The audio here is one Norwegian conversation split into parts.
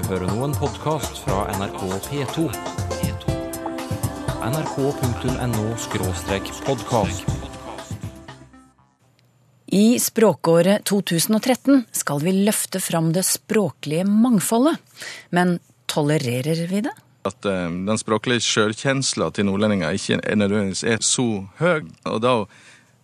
hører nå en podkast fra NRK P2. nrk.no-podkast. I språkåret 2013 skal vi løfte fram det språklige mangfoldet. Men tolererer vi det? At eh, den språklige sjølkjensla til nordlendinger ikke er nødvendigvis er så høy. Og da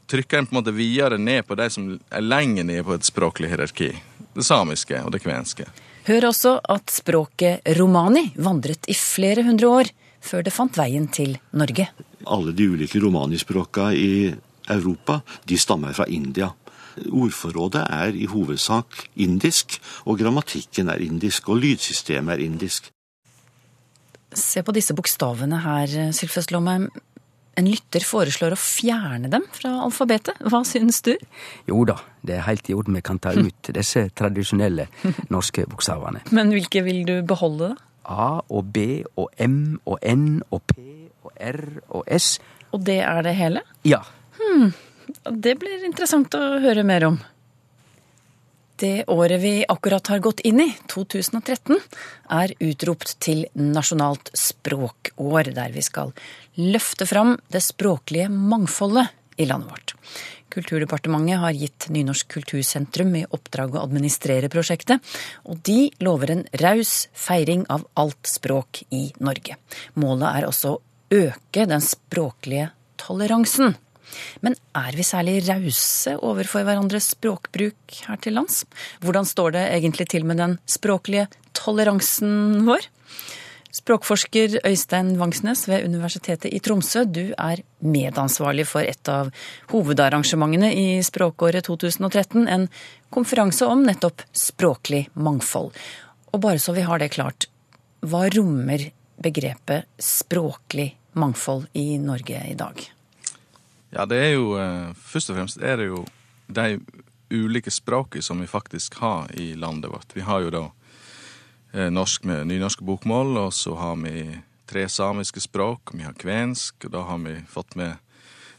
trykker en på en måte videre ned på de som er lenger ned på et språklig hierarki. Det samiske og det kvenske. Hør også at språket romani vandret i flere hundre år før det fant veien til Norge. Alle de ulike romanispråka i Europa de stammer fra India. Ordforrådet er i hovedsak indisk, og grammatikken er indisk, og lydsystemet er indisk. Se på disse bokstavene her, Sylfest Lomheim. En lytter foreslår å fjerne dem fra alfabetet. Hva syns du? Jo da, det er helt i orden. Vi kan ta ut disse tradisjonelle norske bokstavene. Men hvilke vil du beholde, da? A og B og M og N og P og R og S. Og det er det hele? Ja. Det blir interessant å høre mer om. Det året vi akkurat har gått inn i, 2013, er utropt til nasjonalt språkår, der vi skal løfte fram det språklige mangfoldet i landet vårt. Kulturdepartementet har gitt Nynorsk kultursentrum i oppdrag å administrere prosjektet, og de lover en raus feiring av alt språk i Norge. Målet er også å øke den språklige toleransen. Men er vi særlig rause overfor hverandres språkbruk her til lands? Hvordan står det egentlig til med den språklige toleransen vår? Språkforsker Øystein Vangsnes ved Universitetet i Tromsø, du er medansvarlig for et av hovedarrangementene i språkåret 2013, en konferanse om nettopp språklig mangfold. Og bare så vi har det klart, hva rommer begrepet språklig mangfold i Norge i dag? Ja, det er jo eh, Først og fremst er det jo de ulike språkene som vi faktisk har i landet vårt. Vi har jo da eh, norsk med nynorsk bokmål, og så har vi tre samiske språk, vi har kvensk, og da har vi fått med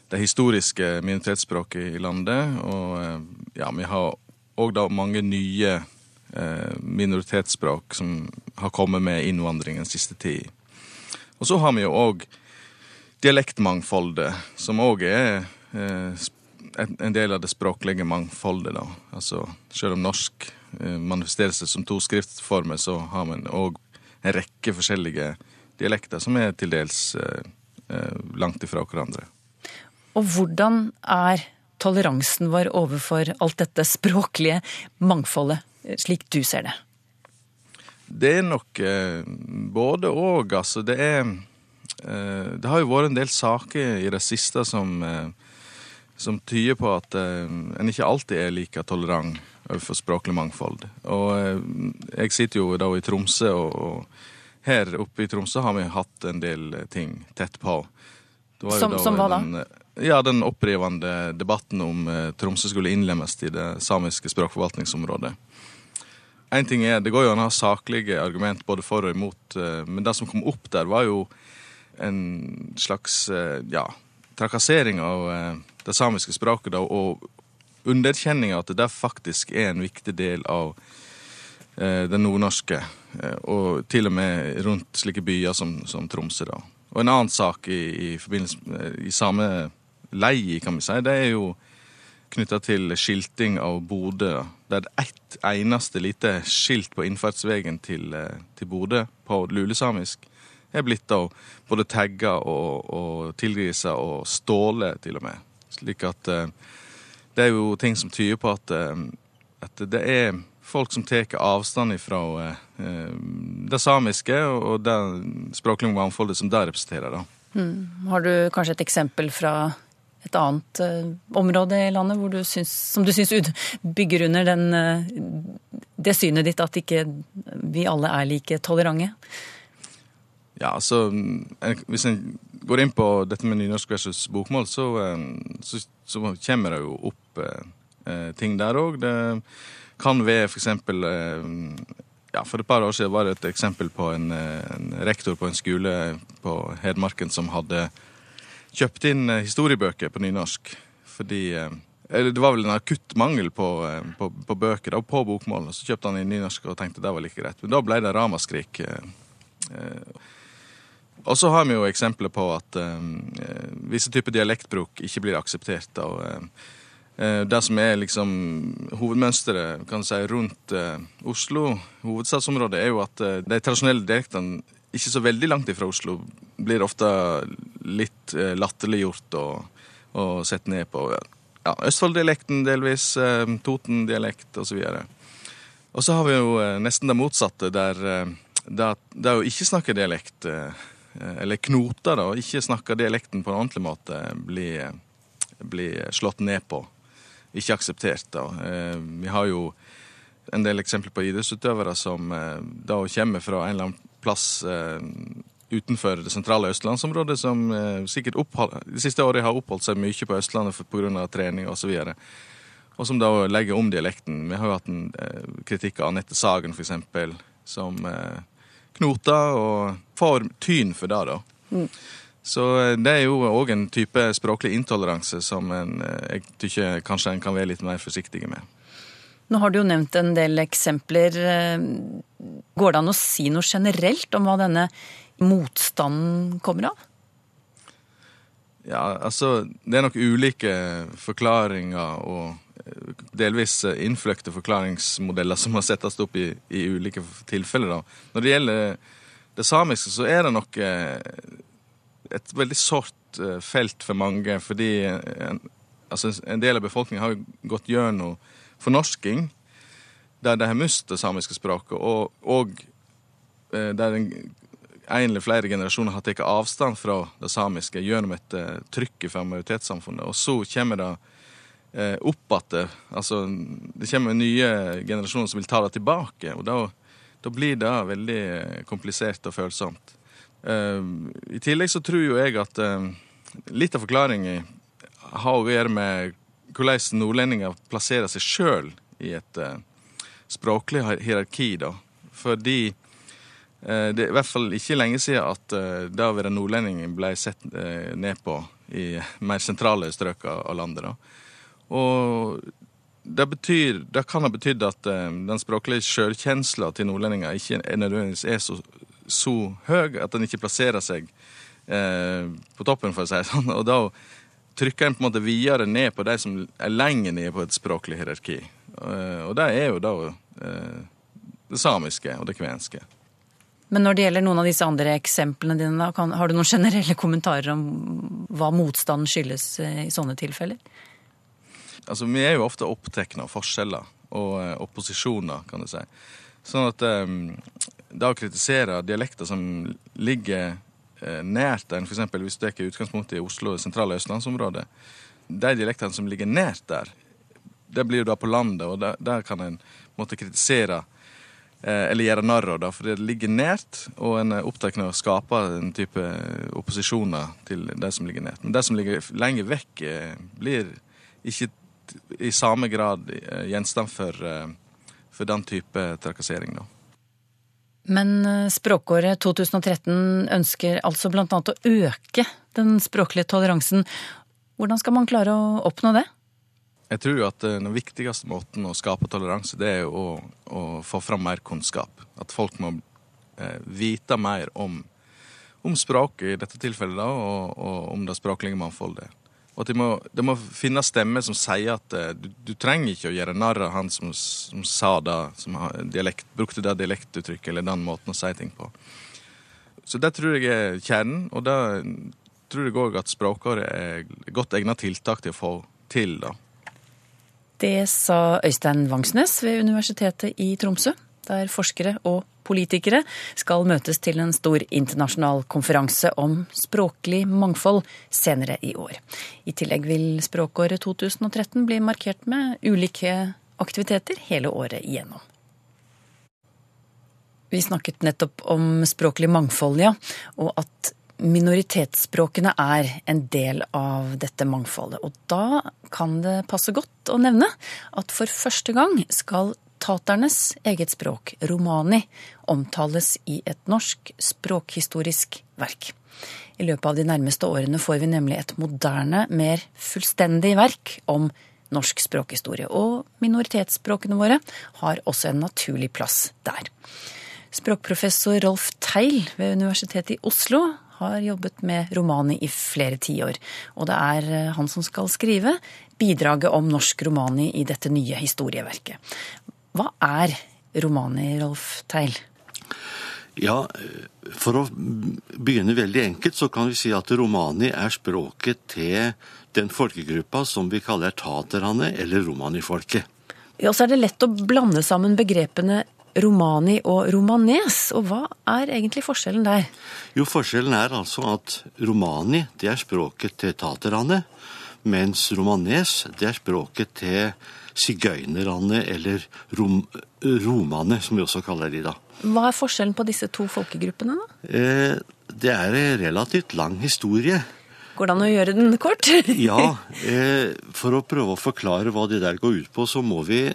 de historiske minoritetsspråkene i landet. Og eh, ja, vi har òg da mange nye minoritetsspråk som har kommet med innvandringen siste tid. Og så har vi jo òg dialektmangfoldet, som òg er eh, en del av det språklige mangfoldet. da. Altså, Selv om norsk eh, manifesterer seg som to skriftformer, så har man òg en rekke forskjellige dialekter som er til dels eh, langt ifra hverandre. Og hvordan er toleransen vår overfor alt dette språklige mangfoldet, slik du ser det? Det er nok både og, altså. Det er Det har jo vært en del saker i det siste som, eh, som tyder på at eh, en ikke alltid er like tolerant overfor språklig mangfold. Og eh, jeg sitter jo da i Tromsø, og, og her oppe i Tromsø har vi hatt en del eh, ting tett på. Var jo Som- som hva da? Den, eh, ja, den opprivende debatten om eh, Tromsø skulle innlemmes i det samiske språkforvaltningsområdet. En ting er, Det går jo an å ha saklige argument både for og imot, eh, men det som kom opp der, var jo en slags eh, ja, trakassering av eh, det samiske språket, da, og underkjenning av at det faktisk er en viktig del av eh, det nordnorske, og til og med rundt slike byer som, som Tromsø. da. Og en annen sak i, i forbindelse med, i samme leie, kan vi si, det er jo knytta til skilting av Bodø. Det er ett eneste lite skilt på innfartsveien til, til Bodø på lulesamisk. Er blitt da både tagga og, og tilgrisa og ståle, til og med. Slik at eh, det er jo ting som tyder på at, eh, at det er folk som tar avstand fra eh, det samiske og, det språklige mangfoldet som det representerer. da. Har du kanskje et eksempel fra et annet uh, område i landet du syns, som du syns bygger under den, uh, det synet ditt at ikke vi alle er like tolerante? Ja, altså Hvis en går inn på dette med nynorsk versus bokmål, så, eh, så, så kommer det jo opp eh, eh, ting der òg. Det kan være eksempel eh, ja, For et par år siden var det et eksempel på en, en rektor på en skole på Hedmarken som hadde kjøpt inn historiebøker på nynorsk. Fordi eh, Det var vel en akutt mangel på, på, på bøker da, på bokmål. og Så kjøpte han inn nynorsk og tenkte det var like greit. Men da ble det ramaskrik. eh. Og så har vi jo eksempler på at eh, visse typer dialektbruk ikke blir akseptert. og eh, eh, det som er liksom hovedmønsteret kan si, rundt eh, Oslo, hovedstadsområdet, er jo at eh, de tradisjonelle dialektene ikke så veldig langt ifra Oslo blir ofte litt eh, latterliggjort og, og sett ned på. Ja, Østfold-dialekten delvis, eh, Toten-dialekt osv. Og så har vi jo eh, nesten det motsatte, der eh, det, det å ikke snakke dialekt, eh, eller knoter, da, ikke snakker dialekten på en ordentlig måte, blir, blir slått ned på. Ikke akseptert, da. Eh, Vi har jo en del eksempler på idrettsutøvere som eh, da kommer fra en eller annen plass eh, utenfor det sentrale østlandsområdet, som eh, sikkert opphold, de siste årene har oppholdt seg mye på Østlandet pga. trening osv. Og, og som da legger om dialekten. Vi har jo hatt en eh, kritikk av Anette Sagen, eksempel, som eh, knoter og får tyn for det, da. Så eh, det er jo òg en type språklig intoleranse som en, eh, jeg tykker kanskje en kan være litt mer forsiktig med. Nå har du jo nevnt en del eksempler. Eh, Går det an å si noe generelt om hva denne motstanden kommer av? Ja, altså Det er nok ulike forklaringer og delvis eh, innfløkte forklaringsmodeller som må settes opp i, i ulike tilfeller. da. Når det gjelder det samiske, så er det nok eh, et veldig sårt eh, felt for mange, fordi en, altså en del av befolkningen har gått gjennom fornorsking, der de har mistet det samiske språket, og, og der en, en eller flere generasjoner har tatt avstand fra det samiske gjennom et trykk fra majoritetssamfunnet. Og så kommer det opp igjen. Altså, det kommer nye generasjoner som vil ta det tilbake. Og da, da blir det veldig eh, komplisert og følsomt. Eh, I tillegg så tror jo jeg at eh, litt av forklaringen har å gjøre med hvordan nordlendinger plasserer seg sjøl i et eh, språklig hierarki. da. Fordi Eh, Det er i hvert fall ikke lenge siden at eh, det å være nordlending ble sett eh, ned på i mer sentrale strøk av landet. da. Og det, betyr, det kan ha betydd at eh, den språklige sjølkjensla til nordlendinger ikke nødvendigvis er så, så høy at den ikke plasserer seg eh, på toppen, for å si det sånn. Og da trykker en på en måte videre ned på de som er lenger nede på et språklig hierarki. Eh, og det er jo da eh, det samiske og det kvenske. Men når det gjelder noen av disse andre eksemplene dine, da, kan, har du noen generelle kommentarer om hva motstanden skyldes eh, i sånne tilfeller? Altså, Vi er jo ofte opptatt av forskjeller og eh, opposisjoner, kan du si. Sånn at eh, det å kritisere dialekter som ligger eh, nært en, f.eks. hvis du tar utgangspunkt i Oslo og sentrale østlandsområdet, de dialektene som ligger nært der, det blir jo da på landet, og der, der kan en måtte kritisere eh, eller gjøre narr av det, for det ligger nært, og en er opptatt av å skape en type opposisjoner til det som ligger nært. Men det som ligger lenger vekk, eh, blir ikke i samme grad eh, gjenstand for, eh, for den type trakassering. Da. Men eh, språkåret 2013 ønsker altså annet å øke den språklige toleransen. Hvordan skal man klare å oppnå det? Jeg tror at den viktigste måten å skape toleranse, det er å, å få fram mer kunnskap. At folk må vite mer om, om språket i dette tilfellet, da, og, og om det språklige mangfoldet. Og at det må, de må finne stemmer som sier at eh, du, du trenger ikke å gjøre narr av han som, som sa det, som dialekt, brukte det dialektuttrykket eller den måten å si ting på. Så det tror jeg er kjernen, og det tror jeg òg at språkåret er godt egnet tiltak til å få til. da. Det sa Øystein Vangsnes ved Universitetet i Tromsø, der forskere og politikere skal møtes til en stor internasjonal konferanse om språklig mangfold senere i år. I tillegg vil språkåret 2013 bli markert med ulike aktiviteter hele året igjennom. Vi snakket nettopp om språklig mangfold, ja, og at minoritetsspråkene er en del av dette mangfoldet. Og da kan det passe godt å nevne at for første gang skal taternes eget språk, romani, omtales i et norsk språkhistorisk verk. I løpet av de nærmeste årene får vi nemlig et moderne, mer fullstendig verk om norsk språkhistorie. Og minoritetsspråkene våre har også en naturlig plass der. Språkprofessor Rolf Teil ved Universitetet i Oslo har jobbet med romani i flere tiår. Og det er eh, han som skal skrive bidraget om norsk romani i dette nye historieverket. Hva er romani, Rolf Teil? Ja, for å begynne veldig enkelt, så kan vi si at romani er språket til den folkegruppa som vi kaller taterne, eller romanifolket. Ja, så er det lett å blande sammen begrepene romani og romanes. Og hva er egentlig forskjellen der? Jo, forskjellen er altså at romani, det er språket til taterne, mens romanes, det er språket til sigøynerne, eller rom, romane, som vi også kaller de da. Hva er forskjellen på disse to folkegruppene, da? Eh, det er en relativt lang historie. Går det an å gjøre den kort? ja, eh, for å prøve å forklare hva det der går ut på, så må vi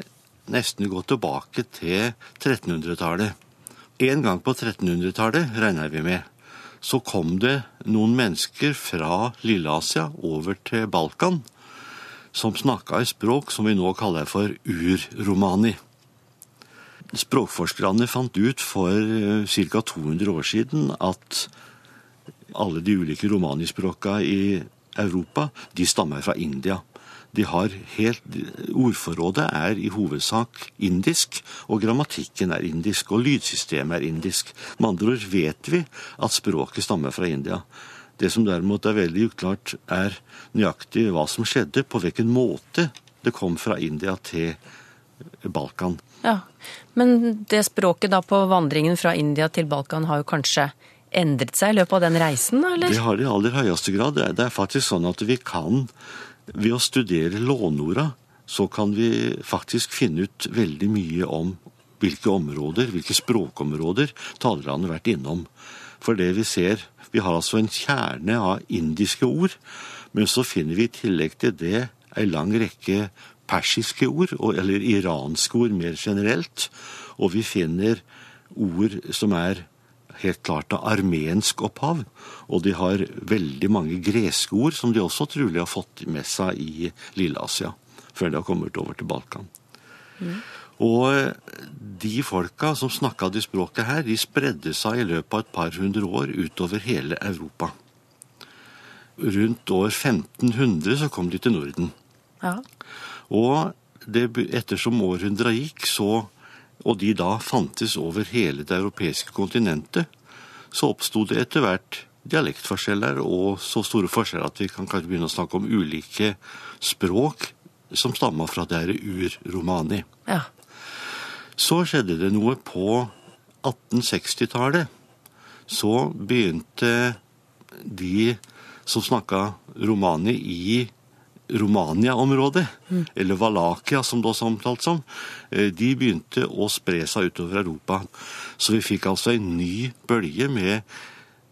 nesten gå tilbake til 1300-tallet. En gang på 1300-tallet, regner vi med, så kom det noen mennesker fra Lilleasia over til Balkan som snakka et språk som vi nå kaller for urromani. Språkforskerne fant ut for ca. 200 år siden at alle de ulike romanispråka i Europa de stammer fra India. De har helt, Ordforrådet er i hovedsak indisk, og grammatikken er indisk, og lydsystemet er indisk. Med andre ord vet vi at språket stammer fra India. Det som derimot er veldig uklart, er nøyaktig hva som skjedde, på hvilken måte det kom fra India til Balkan. Ja, Men det språket da på vandringen fra India til Balkan har jo kanskje endret seg i løpet av den reisen, eller? Det har det i aller høyeste grad. Det er faktisk sånn at vi kan, ved å studere lånorda, så kan vi faktisk finne ut veldig mye om hvilke områder, hvilke språkområder talerne har vært innom. For det vi ser Vi har altså en kjerne av indiske ord, men så finner vi i tillegg til det ei lang rekke persiske ord, eller iranske ord mer generelt. Og vi finner ord som er helt klart av armensk opphav. Og de har veldig mange greske ord, som de også trolig har fått med seg i Lilleasia. Før de har kommet over til Balkan. Mm. Og de folka som snakka de språket her, de spredde seg i løpet av et par hundre år utover hele Europa. Rundt år 1500 så kom de til Norden. Ja. Og det, ettersom århundra gikk, så, og de da fantes over hele det europeiske kontinentet, så oppsto det etter hvert dialektforskjeller og så store forskjeller at vi kan kanskje begynne å snakke om ulike språk som stammer fra det ur-romani. Ja. Så skjedde det noe på 1860-tallet. Så begynte de som snakka romani i Romania-området, mm. eller Valakia som det også omtalt som, de begynte å spre seg utover Europa. Så vi fikk altså en ny bølge med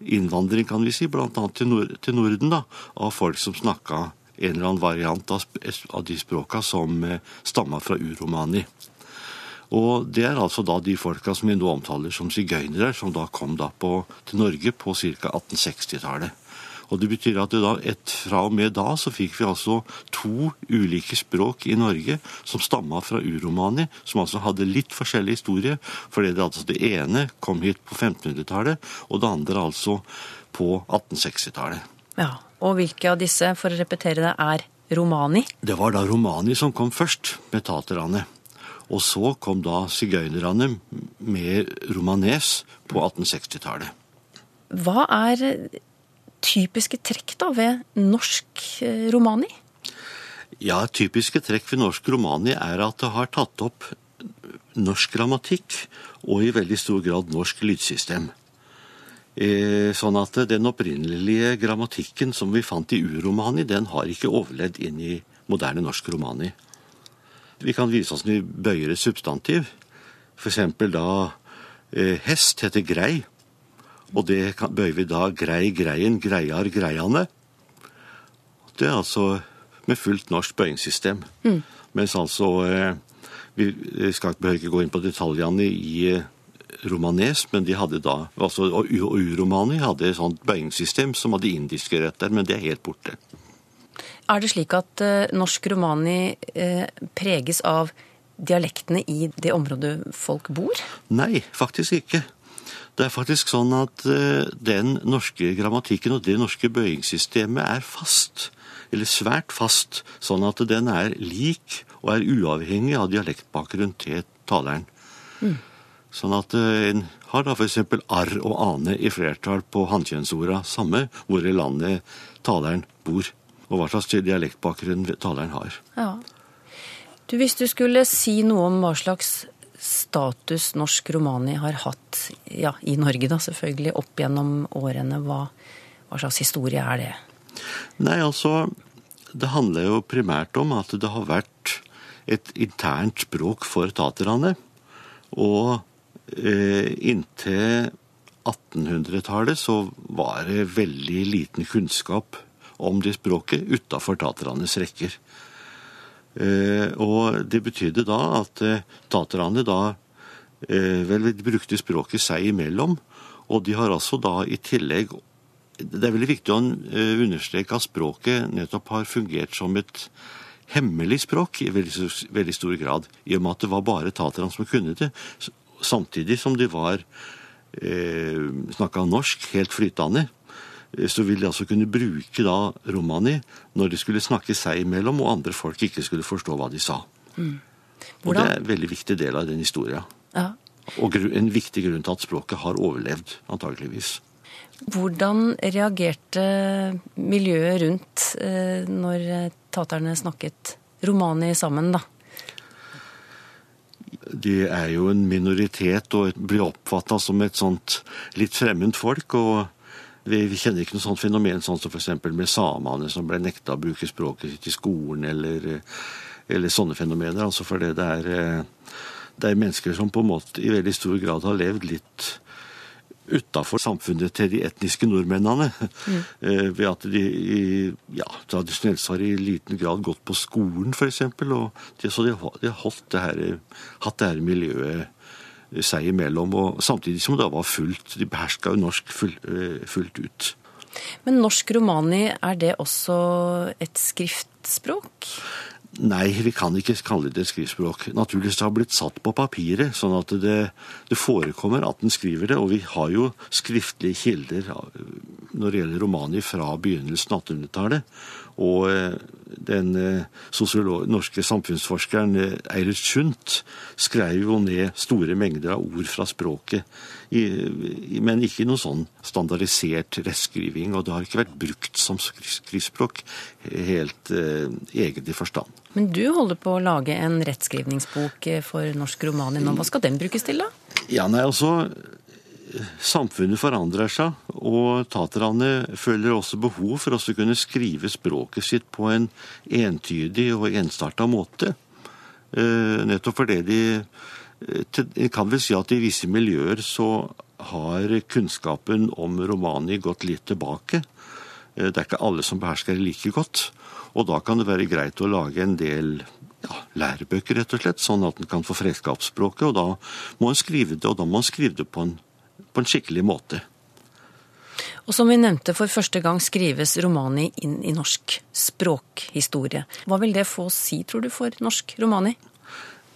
innvandring, kan vi si, bl.a. Til, Nord til Norden, da, av folk som snakka en eller annen variant av, av de språka som stamma fra uromani. Og det er altså da de folka som vi nå omtaler som sigøynere, som da kom da på, til Norge på ca. 1860-tallet. Og det betyr at det da, et, fra og med da så fikk vi altså to ulike språk i Norge som stamma fra uromani, som altså hadde litt forskjellig historie. Fordi det, altså det ene kom hit på 1500-tallet, og det andre altså på 1860-tallet. Ja, Og hvilke av disse, for å repetere det, er romani? Det var da romani som kom først, med taterne. Og så kom da sigøynerne med romanes på 1860-tallet. Hva er typiske trekk da ved norsk romani? Ja, typiske trekk ved norsk romani er at det har tatt opp norsk grammatikk og i veldig stor grad norsk lydsystem. Sånn at den opprinnelige grammatikken som vi fant i uromani, den har ikke overlevd inn i moderne norsk romani. Vi kan vise oss vi bøyer et substantiv. F.eks. da eh, hest heter grei. Og det kan, bøyer vi da grei, greien, greiar, greiane. Det er altså med fullt norsk bøyingssystem. Mm. Mens altså eh, Vi skal ikke gå inn på detaljene i eh, romanes, men de hadde da, altså, og uromani hadde et sånt bøyingssystem som hadde indiske røtter, men det er helt borte. Er det slik at eh, norsk romani eh, preges av dialektene i det området folk bor? Nei, faktisk ikke. Det er faktisk sånn at eh, den norske grammatikken og det norske bøyingssystemet er fast. Eller svært fast. Sånn at den er lik og er uavhengig av dialektbakgrunn til taleren. Sånn at en har da f.eks. arr og ane i flertall på hannkjønnsorda, samme hvor i landet taleren bor. Og hva slags dialektbakgrunn taleren har. Ja. Du, hvis du skulle si noe om hva slags status norsk romani har hatt ja, i Norge, da selvfølgelig, opp gjennom årene, hva, hva slags historie er det? Nei, altså Det handler jo primært om at det har vært et internt språk for taterne. Og eh, inntil 1800-tallet så var det veldig liten kunnskap om det språket utafor taternes rekker. Eh, og det betydde da at eh, taterne da eh, vel brukte språket seg imellom. Og de har altså da i tillegg Det er veldig viktig å understreke at språket nettopp har fungert som et hemmelig språk i veldig, veldig stor grad, i og med at det var bare taterne som kunne det, samtidig som de var eh, snakka norsk helt flytende. Eh, Så ville de altså kunne bruke da romani når de skulle snakke seg imellom, og andre folk ikke skulle forstå hva de sa. Og det er en veldig viktig del av den historia. Ja. Og en viktig grunn til at språket har overlevd, antageligvis. Hvordan reagerte miljøet rundt eh, når taterne snakket romani sammen, da? De er jo en minoritet og blir oppfatta som et sånt litt fremmed folk. og vi, vi kjenner ikke noe sånt fenomen sånn som f.eks. med samene som ble nekta å bruke språket sitt i skolen, eller, eller sånne fenomener. Altså fordi det er, eh, det er mennesker som på en måte i veldig stor grad har levd litt utafor samfunnet til de etniske nordmennene. Mm. Ved at de ja, tradisjonelt har i liten grad gått på skolen, f.eks. Så de har, de har holdt det her, hatt det her miljøet seg imellom. Og samtidig som det var fullt. De beherska jo norsk full, eh, fullt ut. Men norsk romani, er det også et skriftspråk? Nei, vi kan ikke kalle det et skriftspråk. Naturligvis det har blitt satt på papiret, sånn at det, det forekommer at den skriver det. Og vi har jo skriftlige kilder når det gjelder romani fra begynnelsen av 1800-tallet. Og eh, den eh, norske samfunnsforskeren eh, Eilert Sundt skrev jo ned store mengder av ord fra språket, i, i, men ikke noe sånn standardisert rettskriving. Og det har ikke vært brukt som skri- skriftspråk helt eh, egentlig forstand. Men du holder på å lage en rettskrivningsbok for norsk romani nå. Hva skal den brukes til, da? Ja, nei, altså Samfunnet forandrer seg, og taterne føler også behov for å kunne skrive språket sitt på en entydig og enstarta måte. Eh, nettopp fordi de eh, kan vel si at i visse miljøer så har kunnskapen om romani gått litt tilbake. Eh, Det er ikke alle som behersker det like godt. Og da kan det være greit å lage en del ja, lærebøker, rett og slett, sånn at en kan få fredskapsspråket. Og da må en skrive det, og da må en skrive det på en, på en skikkelig måte. Og som vi nevnte, for første gang skrives romani inn i norsk språkhistorie. Hva vil det få å si, tror du, for norsk romani?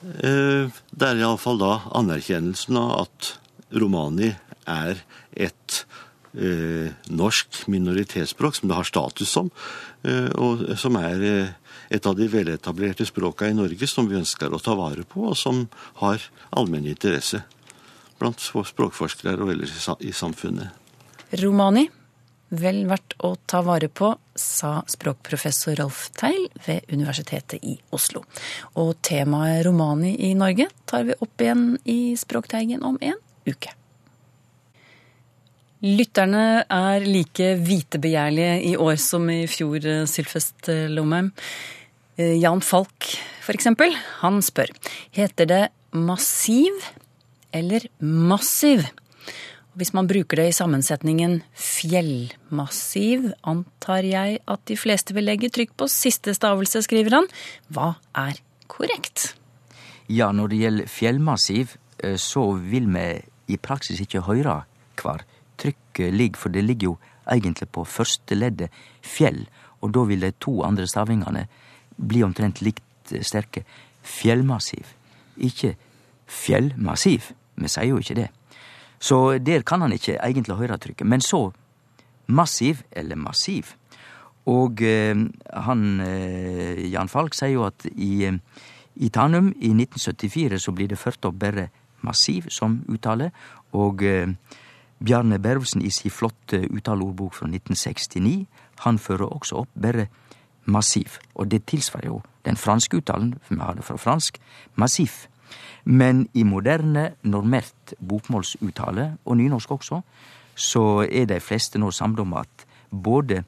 Eh, Det er iallfall da anerkjennelsen av at romani er et eh, norsk minoritetsspråk, som det har status som, eh, og som er eh, et av de veletablerte språka i Norge som vi ønsker å ta vare på, og som har allmenn interesse blant språkforskere og ellers i samfunnet. Romani, vel verdt å ta vare på, sa språkprofessor Rolf Teil ved Universitetet i Oslo. Og temaet romani i Norge tar vi opp igjen i Språkteigen om en uke. Lytterne er like vitebegjærlige i år som i fjor, eh, Sylfest eh, Lomheim. Eh, Jan Falk, for eksempel, han spør heter det massiv eller massiv? Hvis man bruker det i sammensetningen fjellmassiv, antar jeg at de fleste vil legge trykk på siste stavelse, skriver han. Hva er korrekt? Ja, når det gjelder fjellmassiv, eh, så vil vi i praksis ikke høre hver trykket ligger, for det ligger jo egentlig på første leddet fjell, og da vil de to andre stavingene bli omtrent likt sterke. Fjellmassiv, ikke fjellmassiv. Vi sier jo ikke det. Så der kan han ikke egentlig høre trykket. Men så massiv eller massiv. Og eh, han eh, Jan Falk sier jo at i, i Tanum i 1974 så blir det ført opp bare massiv som uttale, og eh, Bjarne Bervsen i sin flotte uttaleordbok fra 1969, han fører også opp bare massiv. Og det tilsvarer jo den franske uttalen, vi har det fra fransk, massif. Men i moderne, normert bokmålsuttale, og nynorsk også, så er de fleste nå samde om at både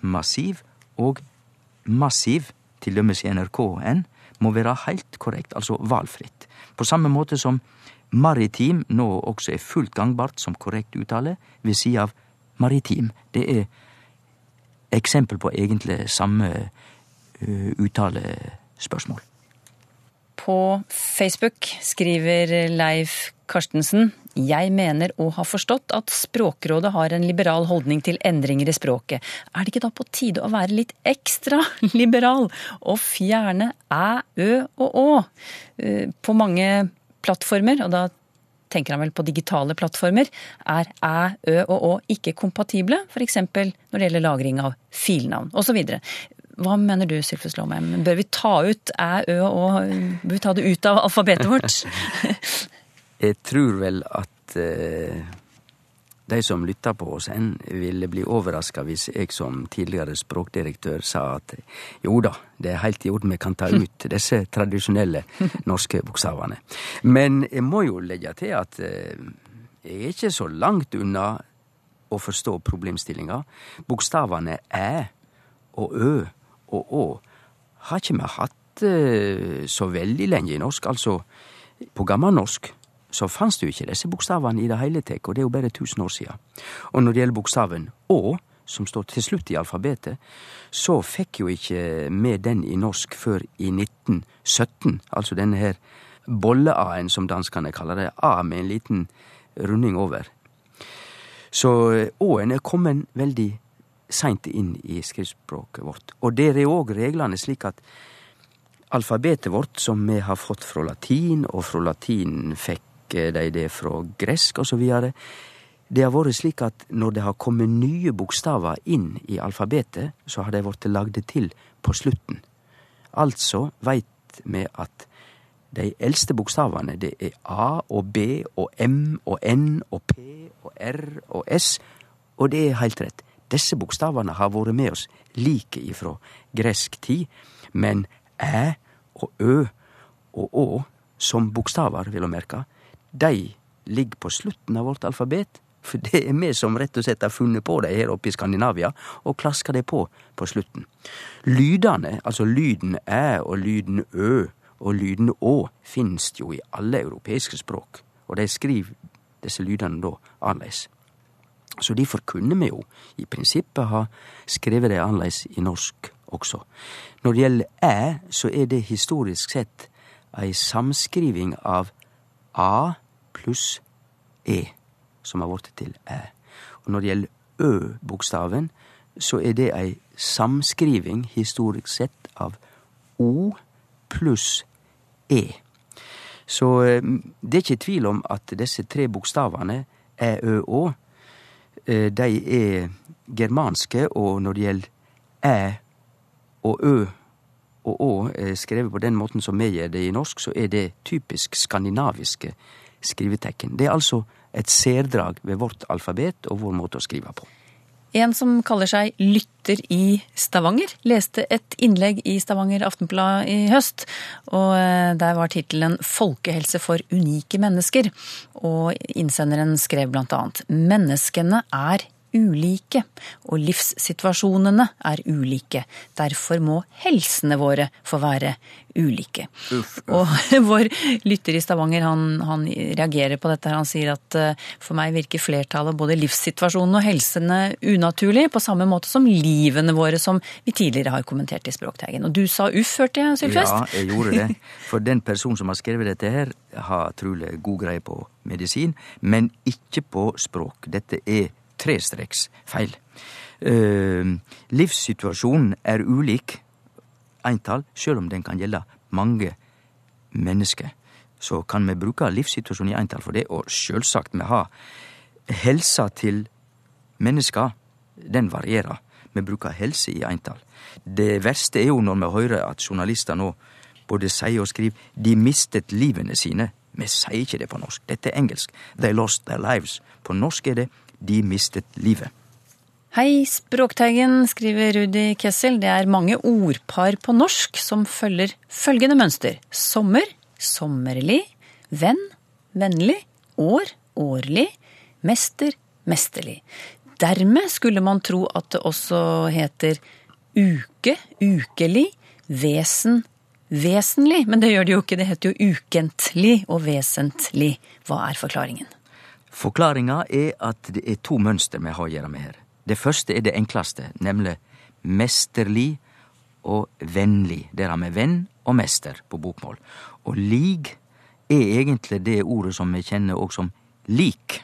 massiv og massiv, til dømes i NRK-en, må være heilt korrekt, altså valfritt. På samme måte som maritim nå også er fullt gangbart som korrekt uttale, ved sida av maritim. Det er eksempel på egentlig samme uh, uttalespørsmål. På Facebook skriver Leif Karstensen jeg mener å ha forstått at Språkrådet har en liberal holdning til endringer i språket. Er det ikke da på tide å være litt ekstra liberal og fjerne æ, ø og å? Eh, på mange plattformer, og da tenker han vel på digitale plattformer, er æ, ø og å ikke kompatible, f.eks. når det gjelder lagring av filnavn osv. Hva mener du, Sylfus Lomheim? Bør vi ta ut æ, ø og? Bør vi ta det ut av alfabetet vårt? Jeg tror vel at eh, de som lytter på oss enn, ville bli overraska hvis jeg som tidligere språkdirektør sa at jo da, det er helt i orden, vi kan ta ut disse tradisjonelle norske bokstavene. Men jeg må jo legge til at eh, jeg er ikke så langt unna å forstå problemstillinga. Bokstavene æ og ø og å har ikke vi hatt eh, så veldig lenge i norsk. Altså, på gammelnorsk så fanns det jo ikke disse bokstavene i det hele tatt, og det er jo bare tusen år siden. Og når det gjelder bokstaven Å, som står til slutt i alfabetet, så fikk jo ikke vi den i norsk før i 1917, altså denne her bolle-a-en, som danskene kaller det, a med en liten runding over. Så å-en er kommet veldig seint inn i skriftspråket vårt. Og der er òg reglene slik at alfabetet vårt, som vi har fått fra latin, og fra latin fikk de det fra gresk videre, det har vært slik at når det har kommet nye bokstaver inn i alfabetet, så har de blitt lagde til på slutten. Altså veit vi at de eldste bokstavene, det er A og B og M og N og P og R og S, og det er heilt rett. Disse bokstavene har vært med oss like ifra gresk tid, men æ og ø og å som bokstaver, vil å merke, de ligger på slutten av vårt alfabet. For det er vi som rett og slett har funnet på det her oppe i Skandinavia, og klasker det på på slutten. Lydene, altså lyden æ og lyden ø og lyden å, finnes jo i alle europeiske språk, og de skriver disse lydene da annerledes. Så derfor kunne vi jo i prinsippet ha skrevet det annerledes i norsk også. Når det gjelder æ, så er det historisk sett ei samskriving av a pluss e, som har blitt til æ. Og når det gjelder ø-bokstaven, så er det ei samskriving historisk sett av o pluss e. Så det er ikke tvil om at disse tre bokstavene, æ, ø, å, de er germanske, og når det gjelder æ og ø og å skrevet på den måten som vi gjør det i norsk, så er det typisk skandinaviske skrivetekken. Det er altså et særdrag ved vårt alfabet og vår måte å skrive på. En som kaller seg lytter i Stavanger, leste et innlegg i Stavanger Aftenblad i høst. Og eh, der var tittelen 'Folkehelse for unike mennesker'. Og innsenderen skrev blant annet 'Menneskene er ulike, og livssituasjonene er ulike. Derfor må helsene våre få være ulike. Uff, uff. Og vår lytter i Stavanger han, han, reagerer på dette. Han sier at uh, for meg virker flertallet både livssituasjonen og helsene unaturlig, på samme måte som livene våre, som vi tidligere har kommentert i Språkteigen. Og du sa uff, hørte jeg, Sylfest? Ja, jeg gjorde det. For den personen som har skrevet dette her, har trolig god greie på medisin, men ikke på språk. Dette er trestreks feil. Eh, livssituasjonen er ulik eintall, sjøl om den kan gjelde mange mennesker. Så kan vi bruke livssituasjonen i eintall for det, og sjølvsagt vi har helsa til mennesker, den varierer. Vi bruker helse i eintall. Det verste er jo når vi hører at journalister nå både sier og skriver 'de mistet livene sine'. Vi sier ikke det på norsk. Dette er engelsk. 'They lost their lives'. På norsk er det 'de mistet livet'. Hei, Språkteigen, skriver Rudi Kessel. Det er mange ordpar på norsk som følger følgende mønster. Sommer, sommerlig, venn, vennlig, år, årlig, mester, mesterlig. Dermed skulle man tro at det også heter uke, ukelig, vesen, vesentlig. Men det gjør det jo ikke, det heter jo ukentlig og vesentlig. Hva er forklaringen? Forklaringa er at det er to mønster vi har å gjøre med her. Det første er det enkleste, nemlig mesterlig og vennlig. Der har vi venn og mester på bokmål. Og lig er egentlig det ordet som vi kjenner òg som lik.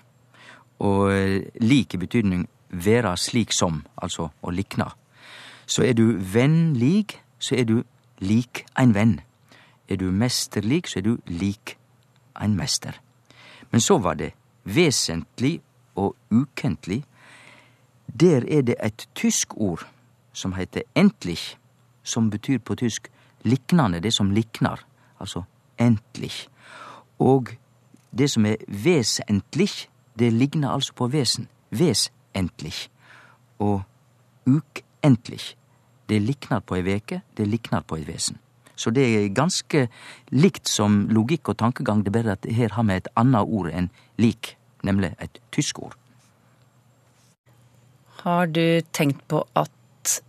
Og lik i betydning være slik som, altså å likna. Så er du vennlig, så er du lik ein venn. Er du mesterlig, så er du lik ein mester. Men så var det vesentlig og ukentlig. Der er det et tysk ord som heter endlich, som betyr på tysk liknande, det som liknar, altså endlich. Og det som er vesentlig, det ligner altså på vesen. Vesentlig. Og ukentlig. Det liknar på ei veke, det liknar på et vesen. Så det er ganske likt som logikk og tankegang, det er bare at her har vi et annet ord enn lik, nemlig et tysk ord. Har du tenkt på at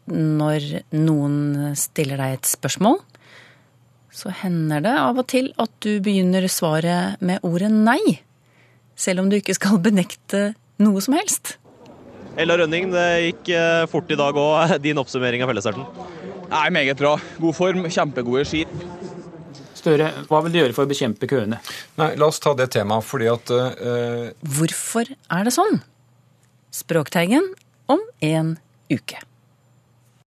når noen stiller deg et spørsmål, så hender det av og til at du begynner svaret med ordet nei, selv om du ikke skal benekte noe som helst? Ella Rønning, det gikk eh, fort i dag òg. Din oppsummering av fellesstarten? Nei, Meget bra. God form, kjempegode ski. Støre, hva vil du gjøre for å bekjempe køene? Nei, La oss ta det temaet, fordi at uh, Hvorfor er det sånn? Språkteigen om en uke.